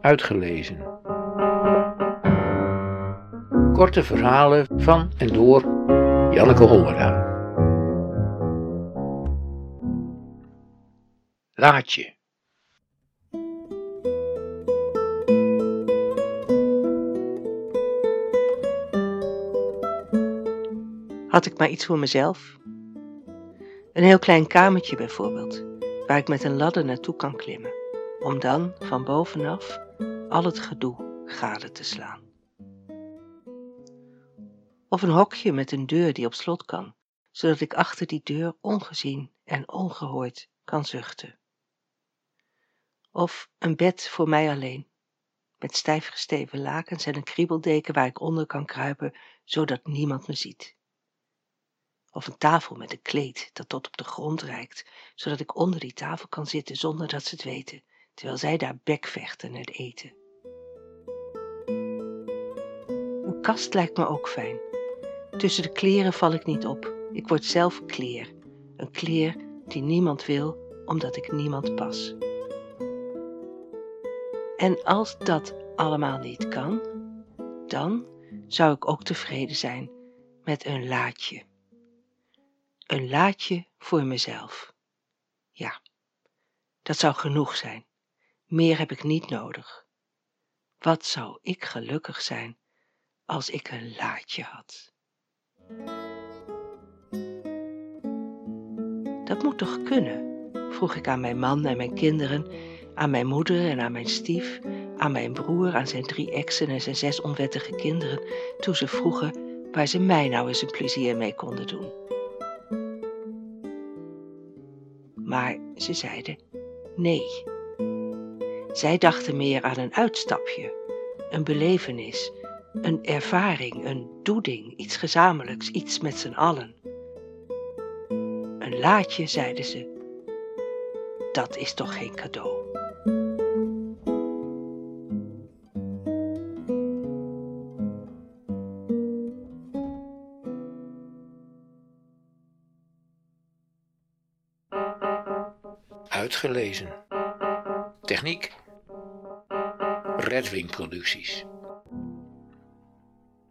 uitgelezen. Korte verhalen van en door Janneke Hollera. Laatje. Had ik maar iets voor mezelf? Een heel klein kamertje bijvoorbeeld, waar ik met een ladder naartoe kan klimmen, om dan van bovenaf al het gedoe gade te slaan. Of een hokje met een deur die op slot kan, zodat ik achter die deur ongezien en ongehoord kan zuchten. Of een bed voor mij alleen, met stijf gesteven lakens en een kriebeldeken waar ik onder kan kruipen, zodat niemand me ziet. Of een tafel met een kleed dat tot op de grond reikt, zodat ik onder die tafel kan zitten zonder dat ze het weten, terwijl zij daar bekvechten en eten. Een kast lijkt me ook fijn. Tussen de kleren val ik niet op. Ik word zelf kleer. Een kleer die niemand wil, omdat ik niemand pas. En als dat allemaal niet kan, dan zou ik ook tevreden zijn met een laadje. Een laadje voor mezelf. Ja, dat zou genoeg zijn. Meer heb ik niet nodig. Wat zou ik gelukkig zijn als ik een laadje had. Dat moet toch kunnen? vroeg ik aan mijn man en mijn kinderen, aan mijn moeder en aan mijn stief, aan mijn broer, aan zijn drie exen en zijn zes onwettige kinderen, toen ze vroegen waar ze mij nou eens een plezier mee konden doen. Maar ze zeiden nee. Zij dachten meer aan een uitstapje, een belevenis, een ervaring, een doeding, iets gezamenlijks, iets met z'n allen. Een laadje, zeiden ze. Dat is toch geen cadeau. Uitgelezen. Techniek. Redwing Producties.